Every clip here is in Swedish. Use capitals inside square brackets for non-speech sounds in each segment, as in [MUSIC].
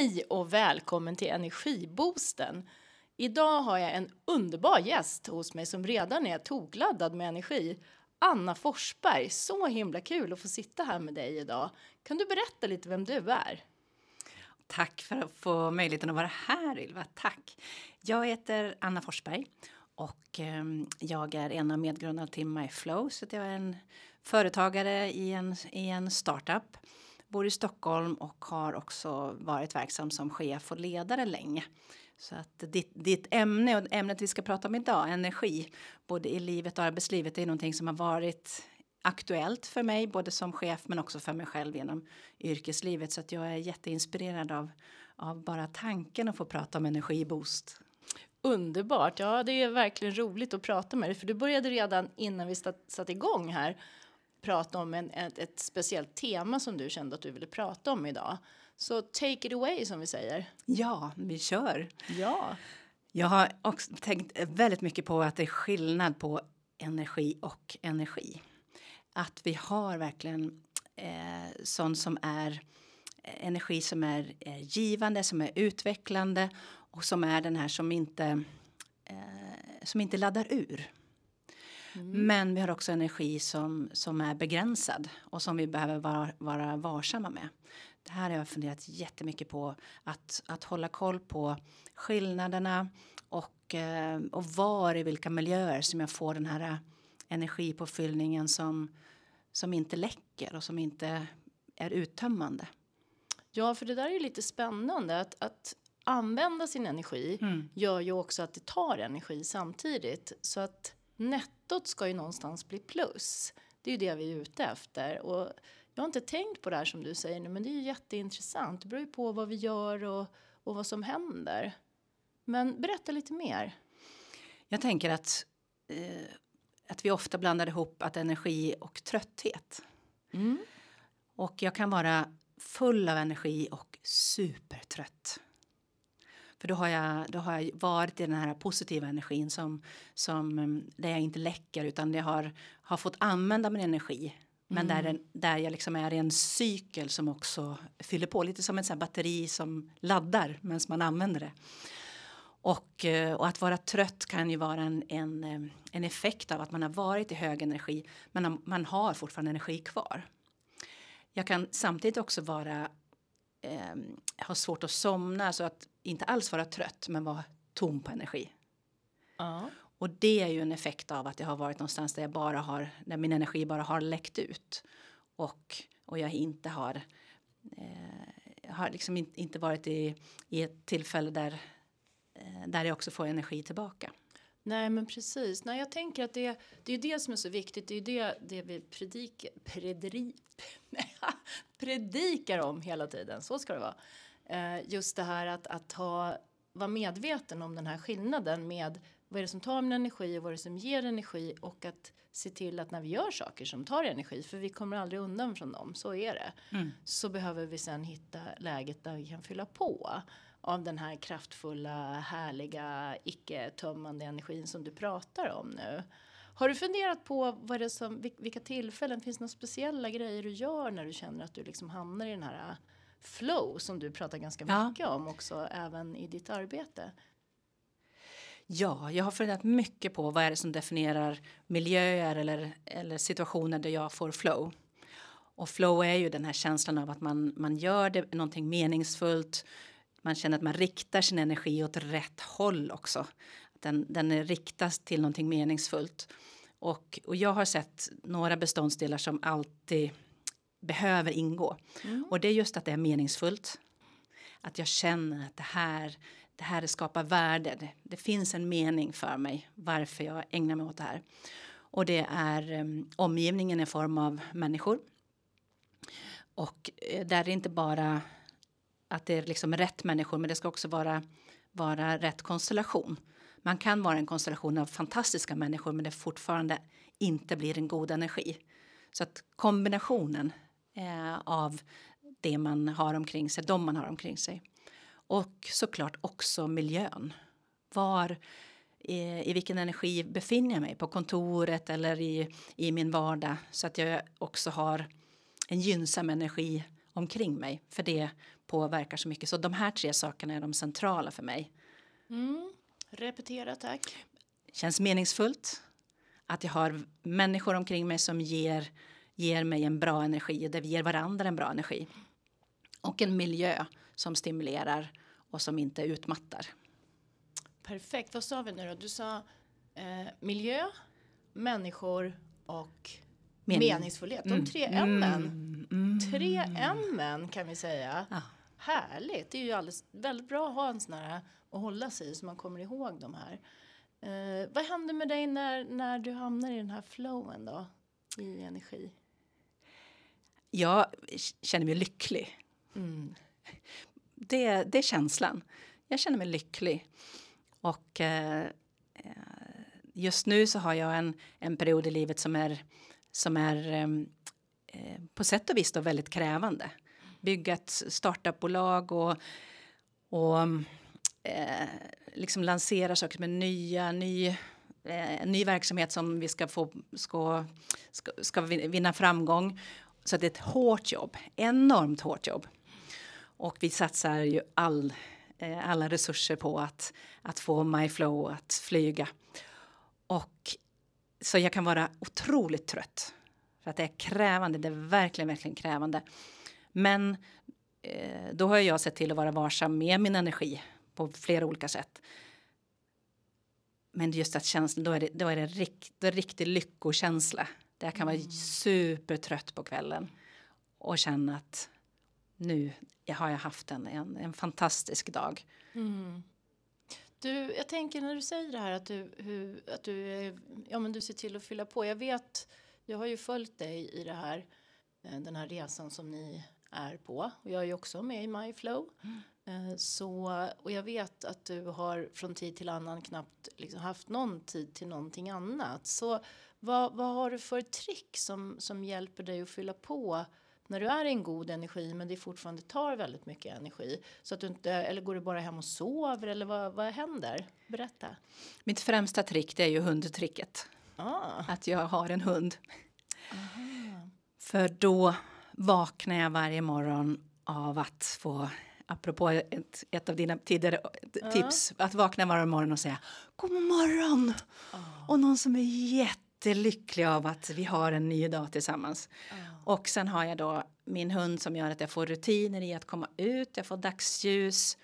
Hej och välkommen till Energiboosten. Idag har jag en underbar gäst hos mig som redan är tokladdad med energi. Anna Forsberg, så himla kul att få sitta här med dig idag. Kan du berätta lite vem du är? Tack för att få möjligheten att vara här, Ylva. Tack. Jag heter Anna Forsberg och ehm, jag är en av medgrundarna till MyFlow. Så jag är en företagare i en, i en startup bor i Stockholm och har också varit verksam som chef och ledare länge. Så att ditt, ditt ämne och ämnet vi ska prata om idag, energi, både i livet och arbetslivet, är någonting som har varit aktuellt för mig, både som chef men också för mig själv genom yrkeslivet. Så att jag är jätteinspirerad av, av bara tanken att få prata om energiboost. Underbart! Ja, det är verkligen roligt att prata med dig, för du började redan innan vi satte igång här prata om en, ett, ett speciellt tema som du kände att du ville prata om idag. Så take it away som vi säger. Ja, vi kör. Ja. Jag har också tänkt väldigt mycket på att det är skillnad på energi och energi. Att vi har verkligen eh, sånt som är eh, energi som är eh, givande, som är utvecklande och som är den här som inte, eh, som inte laddar ur. Mm. Men vi har också energi som, som är begränsad och som vi behöver vara, vara varsamma med. Det här har jag funderat jättemycket på. Att, att hålla koll på skillnaderna och, eh, och var i vilka miljöer som jag får den här energipåfyllningen som, som inte läcker och som inte är uttömmande. Ja, för det där är ju lite spännande. Att, att använda sin energi mm. gör ju också att det tar energi samtidigt. Så att nettot ska ju någonstans bli plus. Det är ju det vi är ute efter. Och jag har inte tänkt på det här som du säger nu, men det är ju jätteintressant. Det beror ju på vad vi gör och, och vad som händer. Men berätta lite mer. Jag tänker att, eh, att vi ofta blandar ihop att energi och trötthet. Mm. Och jag kan vara full av energi och supertrött. För då har, jag, då har jag varit i den här positiva energin som, som, mm, där jag inte läcker utan jag har, har fått använda min energi. Men mm. där, där jag liksom är i en cykel som också fyller på, lite som ett batteri som laddar medan man använder det. Och, eh, och, att vara trött kan ju vara en, en, eh, en effekt av att man har varit i hög energi men man har fortfarande energi kvar. Jag kan samtidigt också vara eh, ha svårt att somna, så att inte alls vara trött men vara tom på energi. Ja. Och det är ju en effekt av att jag har varit någonstans där jag bara har, där min energi bara har läckt ut. Och, och jag inte har, eh, har liksom in, inte varit i, i ett tillfälle där, eh, där jag också får energi tillbaka. Nej men precis. Nej, jag tänker att det, det är det som är så viktigt. Det är det, det vi predikar, predri, [LAUGHS] predikar om hela tiden. Så ska det vara. Eh, just det här att, att ha, vara medveten om den här skillnaden med vad är det som tar min energi och vad är det som ger energi och att se till att när vi gör saker som tar energi, för vi kommer aldrig undan från dem, så är det, mm. så behöver vi sen hitta läget där vi kan fylla på av den här kraftfulla, härliga, icke-tömmande energin som du pratar om nu. Har du funderat på vad det som, vilka tillfällen, finns det några speciella grejer du gör när du känner att du liksom hamnar i den här flow som du pratar ganska ja. mycket om också även i ditt arbete? Ja, jag har funderat mycket på vad är det som definierar miljöer eller, eller situationer där jag får flow. Och flow är ju den här känslan av att man, man gör det, någonting meningsfullt. Man känner att man riktar sin energi åt rätt håll också. Den, den riktas till någonting meningsfullt. Och, och jag har sett några beståndsdelar som alltid behöver ingå. Mm. Och det är just att det är meningsfullt. Att jag känner att det här, det här skapar värde. Det, det finns en mening för mig varför jag ägnar mig åt det här. Och det är um, omgivningen i form av människor. Och uh, där är det inte bara att det är liksom rätt människor men det ska också vara, vara rätt konstellation. Man kan vara en konstellation av fantastiska människor men det fortfarande inte blir en god energi. Så att kombinationen eh, av det man har omkring sig, de man har omkring sig. Och såklart också miljön. Var, i, i vilken energi befinner jag mig? På kontoret eller i, i min vardag? Så att jag också har en gynnsam energi omkring mig. För det påverkar så mycket. Så de här tre sakerna är de centrala för mig. Mm. Repetera tack. Känns meningsfullt. Att jag har människor omkring mig som ger, ger mig en bra energi. Där vi ger varandra en bra energi. Och en miljö som stimulerar och som inte utmattar. Perfekt. Vad sa vi nu då? Du sa eh, miljö, människor och Mening. meningsfullhet. De tre mm. M. Mm. Tre M kan vi säga. Ja. Härligt. Det är ju alldeles, väldigt bra att ha en sån här att hålla sig i så man kommer ihåg de här. Eh, vad händer med dig när, när du hamnar i den här flowen då? I energi? Jag känner mig lycklig. Mm. Det, det är känslan. Jag känner mig lycklig. Och eh, eh, just nu så har jag en, en period i livet som är, som är eh, på sätt och vis då väldigt krävande. Bygga ett startupbolag och, och eh, liksom lansera saker med nya, ny, eh, ny verksamhet som vi ska få ska, ska, ska vinna framgång. Så det är ett hårt jobb, enormt hårt jobb. Och vi satsar ju all, eh, alla resurser på att, att få MyFlow att flyga. Och så jag kan vara otroligt trött. För att det är krävande, det är verkligen, verkligen krävande. Men eh, då har jag sett till att vara varsam med min energi på flera olika sätt. Men just att känslan, då är det, då är det rikt, är riktig lyckokänsla. Där jag kan vara mm. supertrött på kvällen och känna att nu har jag haft en, en, en fantastisk dag. Mm. Du, jag tänker när du säger det här att du, hur, att du, ja, men du ser till att fylla på. Jag vet, jag har ju följt dig i det här, eh, den här resan som ni är på. Och jag är ju också med i MyFlow. Mm. Eh, så, och jag vet att du har från tid till annan knappt liksom haft någon tid till någonting annat. Så vad, vad har du för trick som, som hjälper dig att fylla på när du är i en god energi men det fortfarande tar väldigt mycket energi? Så att du inte, eller går du bara hem och sover eller vad, vad händer? Berätta. Mitt främsta trick det är ju hundtricket. Ah. Att jag har en hund. Aha. För då vaknar jag varje morgon av att få apropå ett, ett av dina tidigare tips, uh. att vakna varje morgon och säga god morgon! Uh. Och någon som är jättelycklig av att vi har en ny dag tillsammans. Uh. Och sen har jag då min hund som gör att jag får rutiner i att komma ut, jag får dagsljus,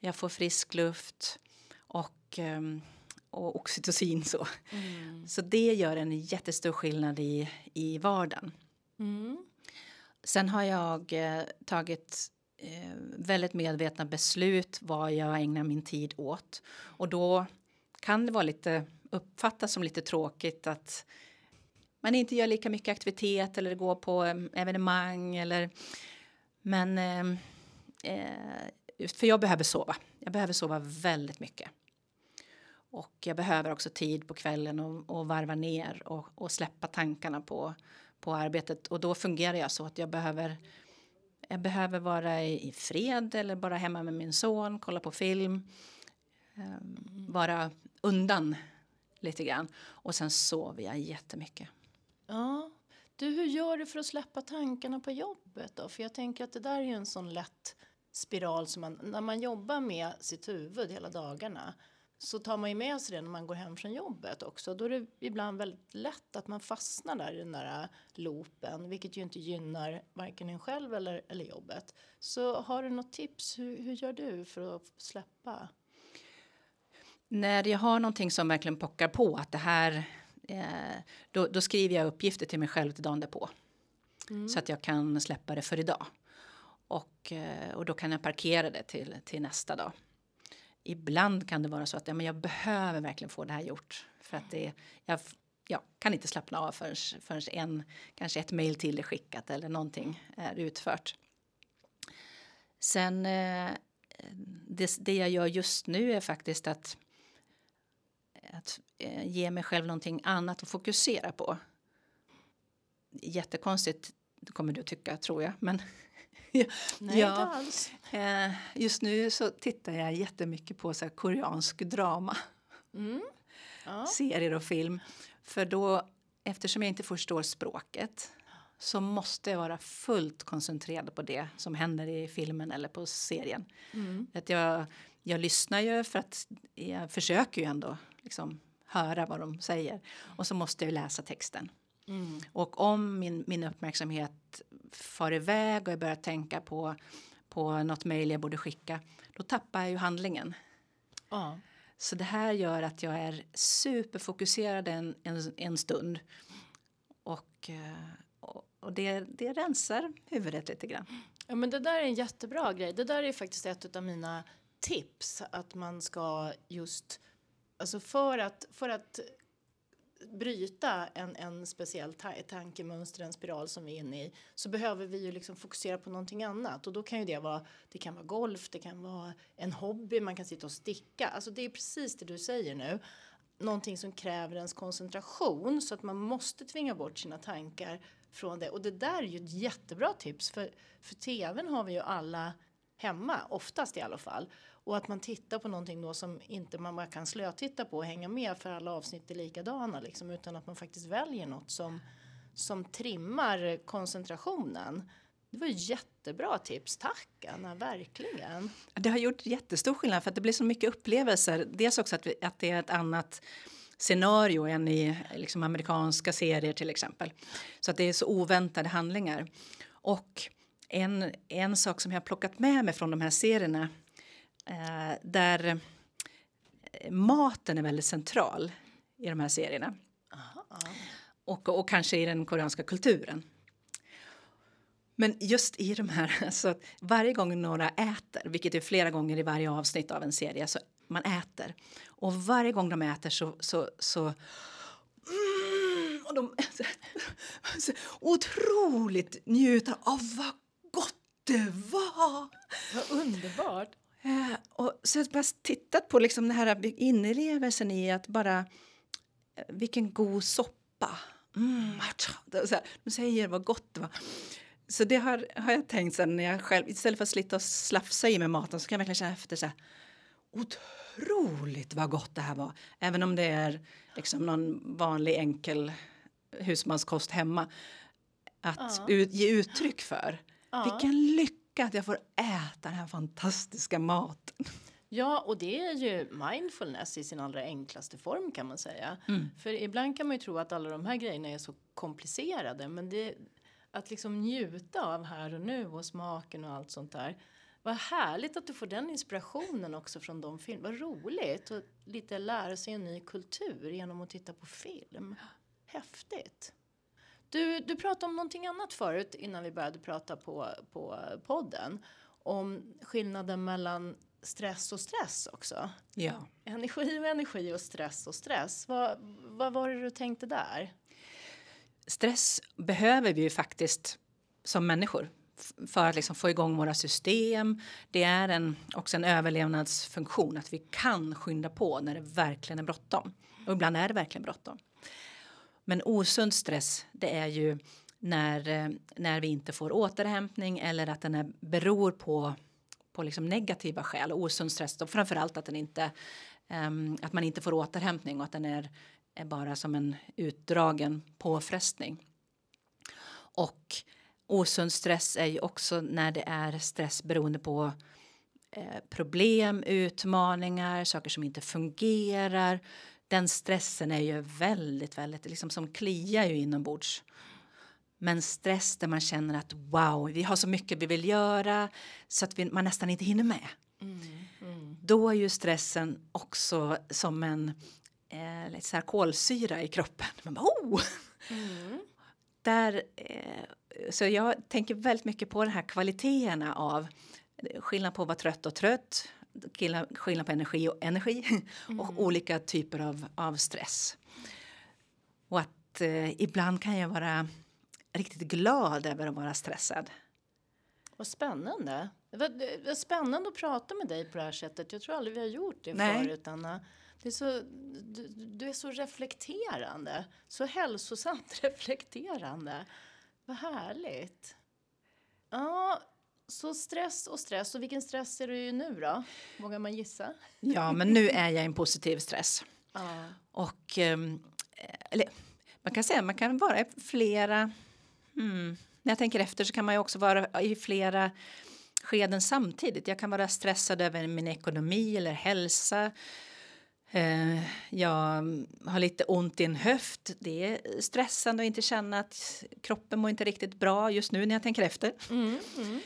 jag får frisk luft och, um, och oxytocin så. Mm. Så det gör en jättestor skillnad i, i vardagen. Mm. Sen har jag eh, tagit eh, väldigt medvetna beslut vad jag ägnar min tid åt. Och då kan det vara lite uppfattas som lite tråkigt att man inte gör lika mycket aktivitet eller går på mm, evenemang eller men ehm, eh, för jag behöver sova. Jag behöver sova väldigt mycket. Och jag behöver också tid på kvällen och, och varva ner och, och släppa tankarna på, på arbetet. Och då fungerar jag så att jag behöver jag behöver vara i fred eller bara hemma med min son, kolla på film. Ehm, vara undan lite grann. Och sen sover jag jättemycket. Ja. Du, hur gör du för att släppa tankarna på jobbet då? För jag tänker att det där är ju en sån lätt spiral som man, när man jobbar med sitt huvud hela dagarna så tar man ju med sig det när man går hem från jobbet också. Då är det ibland väldigt lätt att man fastnar där i den där loopen, vilket ju inte gynnar varken en själv eller, eller jobbet. Så har du något tips? Hur, hur gör du för att släppa? När jag har någonting som verkligen pockar på att det här, eh, då, då, skriver jag uppgifter till mig själv till dagen därpå. Mm. Så att jag kan släppa det för idag. Och, eh, och då kan jag parkera det till, till nästa dag ibland kan det vara så att ja, men jag behöver verkligen få det här gjort. För att det, jag, jag kan inte slappna av förrän, förrän en, kanske ett mejl till är skickat eller någonting är utfört. Sen eh, det, det jag gör just nu är faktiskt att, att eh, ge mig själv någonting annat att fokusera på. Jättekonstigt kommer du tycka, tror jag. Men [LAUGHS] Nej, ja, inte alls. Eh, just nu så tittar jag jättemycket på så koreansk drama. Mm. Ja. Serier och film. För då, eftersom jag inte förstår språket så måste jag vara fullt koncentrerad på det som händer i filmen eller på serien. Mm. Att jag, jag lyssnar ju för att jag försöker ju ändå liksom höra vad de säger och så måste jag läsa texten. Mm. Och om min, min uppmärksamhet far iväg och jag börjar tänka på, på något mejl jag borde skicka, då tappar jag ju handlingen. Ja. Så det här gör att jag är superfokuserad en, en, en stund. Och, eh, och, och det, det rensar huvudet lite grann. Ja, men det där är en jättebra grej. Det där är faktiskt ett av mina tips att man ska just alltså för att för att bryta en, en speciell ta tankemönster, en spiral som vi är inne i så behöver vi ju liksom fokusera på någonting annat och då kan ju det vara det kan vara golf, det kan vara en hobby, man kan sitta och sticka. Alltså det är precis det du säger nu. Någonting som kräver ens koncentration så att man måste tvinga bort sina tankar från det. Och det där är ju ett jättebra tips för, för tvn har vi ju alla hemma, oftast i alla fall. Och att man tittar på någonting då som inte man bara kan slötitta på och hänga med för alla avsnitt är likadana liksom, utan att man faktiskt väljer något som, som trimmar koncentrationen. Det var ju jättebra tips, tack Anna, verkligen. Det har gjort jättestor skillnad för att det blir så mycket upplevelser. Dels också att, vi, att det är ett annat scenario än i liksom, amerikanska serier till exempel. Så att det är så oväntade handlingar. Och en, en sak som jag har plockat med mig från de här serierna eh, där maten är väldigt central i de här serierna. Aha. Och, och kanske i den koreanska kulturen. Men just i de här, [LAUGHS] alltså varje gång några äter, vilket är flera gånger i varje avsnitt av en serie, så man äter. Och varje gång de äter så, så, så mm, och de [LAUGHS] så, så, otroligt njuter av vad gott det var. Vad underbart. Eh, och så jag bara tittat på liksom den här inlevelsen i att bara eh, vilken god soppa. Mm, så här, de säger vad gott det var. Så det har, har jag tänkt sen när jag själv, istället för att slita och slafsa i med maten så kan jag verkligen känna efter så här, otroligt vad gott det här var. Även om det är liksom någon vanlig enkel husmanskost hemma. Att Ja. ut, ge uttryck för. Ja. Vilken lycka att jag får äta den här fantastiska maten. Ja, och det är ju mindfulness i sin allra enklaste form kan man säga. Mm. För ibland kan man ju tro att alla de här grejerna är så komplicerade, men det att liksom njuta av här och nu och smaken och allt sånt där. Vad härligt att du får den inspirationen också från de filmerna. Vad roligt och lite lära sig en ny kultur genom att titta på film. Häftigt. Du, du pratade om någonting annat förut innan vi började prata på, på podden. Om skillnaden mellan stress och stress också. Ja. Energi och energi och stress och stress. Vad, vad var det du tänkte där? Stress behöver vi ju faktiskt som människor för att liksom få igång våra system. Det är en, också en överlevnadsfunktion att vi kan skynda på när det verkligen är bråttom. Och ibland är det verkligen bråttom. Men osund stress, det är ju när, eh, när vi inte får återhämtning eller att den är, beror på, på liksom negativa skäl. Osund stress, då, framförallt att, den inte, um, att man inte får återhämtning och att den är, är bara som en utdragen påfrestning. Och osund stress är ju också när det är stress beroende på eh, problem, utmaningar, saker som inte fungerar. Den stressen är ju väldigt, väldigt liksom som kliar ju inombords. Men stress där man känner att wow, vi har så mycket vi vill göra så att vi, man nästan inte hinner med. Då är ju stressen också som en eh, lite så här kolsyra i kroppen. Man bara, oh! Där, eh, så jag tänker väldigt mycket på de här kvaliteterna av skillnad på att vara trött och trött, skillnad på energi och energi [LAUGHS] och olika typer av, av stress. Och att eh, ibland kan jag vara riktigt glad över att vara stressad. Vad spännande. Det var, det var spännande att prata med dig på det här sättet. Jag tror aldrig vi har gjort det Nej. förut, Anna. Det är så, du, du är så reflekterande. Så hälsosamt [LAUGHS] reflekterande. Vad härligt. Ja, så stress och stress. Och vilken stress är du nu då? Vågar man gissa? Ja, men nu är jag i en positiv stress. [LAUGHS] Ja. Och ehm, eller, man kan säga man kan vara i flera Hmm. När jag tänker efter så kan man ju också vara i flera skeden samtidigt. Jag kan vara stressad över min ekonomi eller hälsa. Eh, jag har lite ont i en höft. Det är stressande att inte känna att kroppen mår inte riktigt bra just nu när jag tänker efter. Mm, mm.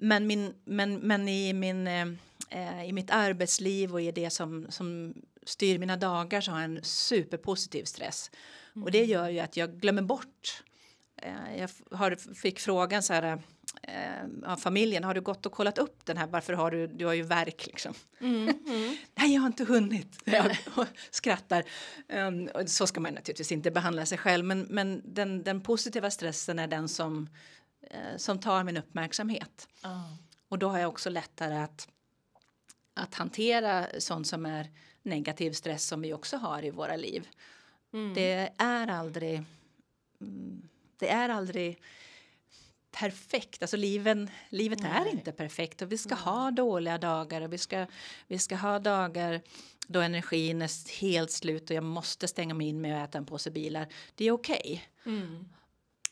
Men, min, men, men i, min, eh, i mitt arbetsliv och i det som, som styr mina dagar så har jag en superpositiv stress. Mm. Och det gör ju att jag glömmer bort. Eh, jag har, fick frågan så här eh, av familjen. Har du gått och kollat upp den här? Varför har du, du har ju verk liksom. Mm, [LAUGHS] mm. Nej, jag har inte hunnit. Jag [LAUGHS] skrattar. Um, så ska man naturligtvis inte behandla sig själv. Men, men den, den positiva stressen är den som, eh, som tar min uppmärksamhet. Oh. Och då har jag också lättare att, att hantera sånt som är negativ stress som vi också har i våra liv. Mm. Det är aldrig... Mm, det är aldrig perfekt. Alltså liven, livet Nej. är inte perfekt och vi ska Nej. ha dåliga dagar och vi ska, vi ska ha dagar då energin är helt slut och jag måste stänga mig in med att äta en påse bilar. Det är okej. Okay. Mm.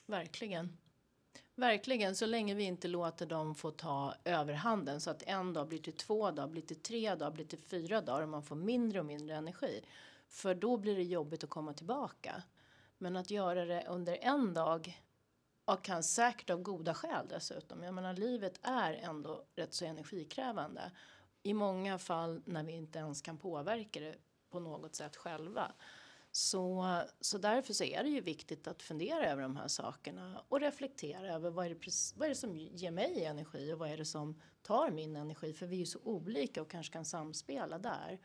Verkligen. Verkligen, så länge vi inte låter dem få ta överhanden så att en dag blir till två dagar, blir till tre dagar, blir till fyra dagar och man får mindre och mindre energi. För då blir det jobbigt att komma tillbaka. Men att göra det under en dag och kan säkert av goda skäl dessutom. Jag menar livet är ändå rätt så energikrävande. I många fall när vi inte ens kan påverka det på något sätt själva. Så, så därför så är det ju viktigt att fundera över de här sakerna och reflektera över vad är, det, vad är det som ger mig energi och vad är det som tar min energi för vi är ju så olika och kanske kan samspela där.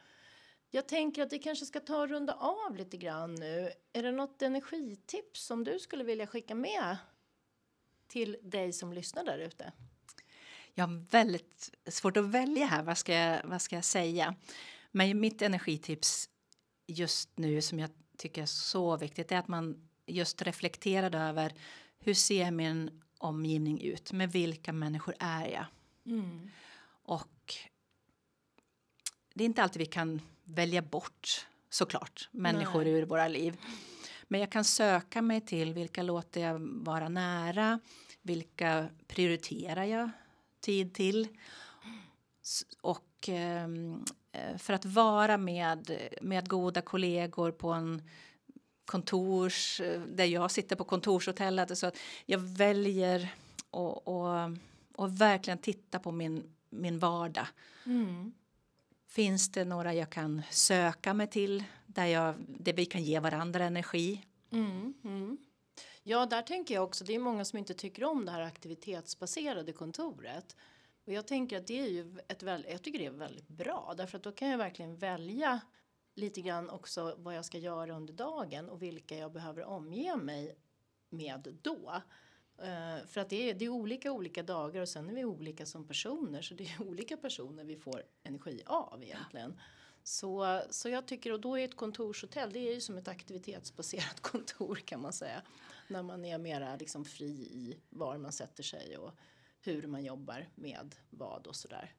Jag tänker att vi kanske ska ta och runda av lite grann nu. Är det något energitips som du skulle vilja skicka med till dig som lyssnar där ute? Jag har väldigt svårt att välja här. Vad ska jag, vad ska jag säga? Men mitt energitips just nu som jag tycker är så viktigt är att man just reflekterar över hur ser min omgivning ut? Med vilka människor är jag? Mm. Och det är inte alltid vi kan välja bort såklart människor Nej. ur våra liv. Men jag kan söka mig till vilka låter jag vara nära, vilka prioriterar jag tid till och eh, för att vara med, med goda kollegor på en kontors, där jag sitter på kontorshotellet. Så att jag väljer och, och, och verkligen titta på min, min vardag. Mm. Finns det några jag kan söka mig till där, jag, där vi kan ge varandra energi? Mm, mm. Ja, där tänker jag också. Det är många som inte tycker om det här aktivitetsbaserade kontoret. Och jag tänker att det är ju ett väldigt, jag tycker det är väldigt bra därför att då kan jag verkligen välja lite grann också vad jag ska göra under dagen och vilka jag behöver omge mig med då. Uh, för att det är, det är olika olika dagar och sen är vi olika som personer så det är [LAUGHS] olika personer vi får energi av egentligen. Ja. Så, så jag tycker, och då är ett kontorshotell, det är ju som ett aktivitetsbaserat [LAUGHS] kontor kan man säga. När man är mera liksom fri i var man sätter sig och hur man jobbar med vad och sådär.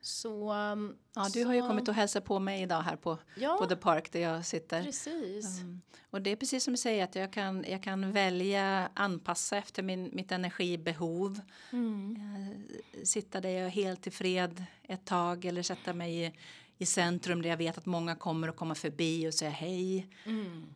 Så, um, ja, du så... har ju kommit och hälsat på mig idag här på, ja, på The Park där jag sitter. Precis. Um, och det är precis som du säger att jag kan, jag kan välja anpassa efter min, mitt energibehov. Mm. Uh, sitta där jag är helt tillfred ett tag eller sätta mig i, i centrum där jag vet att många kommer att komma förbi och säga hej. Mm.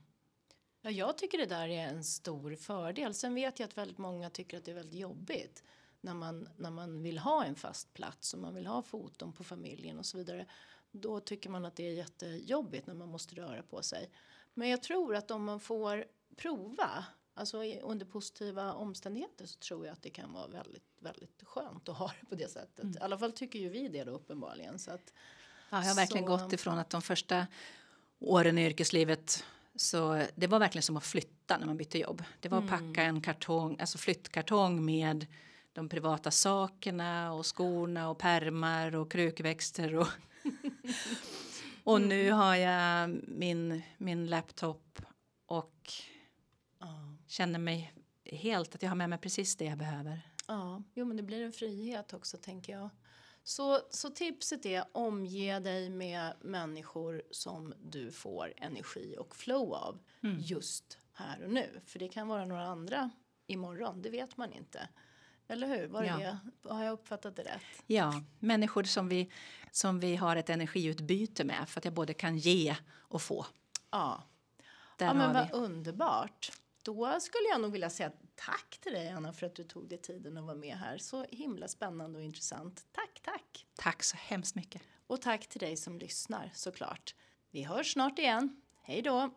Ja, jag tycker det där är en stor fördel. Sen vet jag att väldigt många tycker att det är väldigt jobbigt när man, när man vill ha en fast plats och man vill ha foton på familjen och så vidare. Då tycker man att det är jättejobbigt när man måste röra på sig. Men jag tror att om man får prova, alltså under positiva omständigheter så tror jag att det kan vara väldigt, väldigt skönt att ha det på det sättet. Mm. I alla fall tycker ju vi det då uppenbarligen. Så att, ja, jag har verkligen så... gått ifrån att de första åren i yrkeslivet så det var verkligen som att flytta när man bytte jobb. Det var att mm. packa en kartong, alltså flyttkartong med de privata sakerna och skorna och permar och krukväxter och [LAUGHS] och mm. nu har jag min, min laptop och känner mig helt att jag har med mig precis det jag behöver. Ja, jo men det blir en frihet också tänker jag. Så, så tipset är omge dig med människor som du får energi och flow av mm. just här och nu. För det kan vara några andra imorgon, det vet man inte. Eller hur? Var Ja. det, har jag uppfattat det rätt? Ja, människor som vi, som vi har ett energiutbyte med för att jag både kan ge och få. Ja. Där ja, men vad vi. underbart. Då skulle jag nog vilja säga tack till dig Anna för att du tog dig tiden att vara med här. Så himla spännande och intressant. Tack, tack. Tack så hemskt mycket. Och tack till dig som lyssnar såklart. Vi hörs snart igen. Hej då!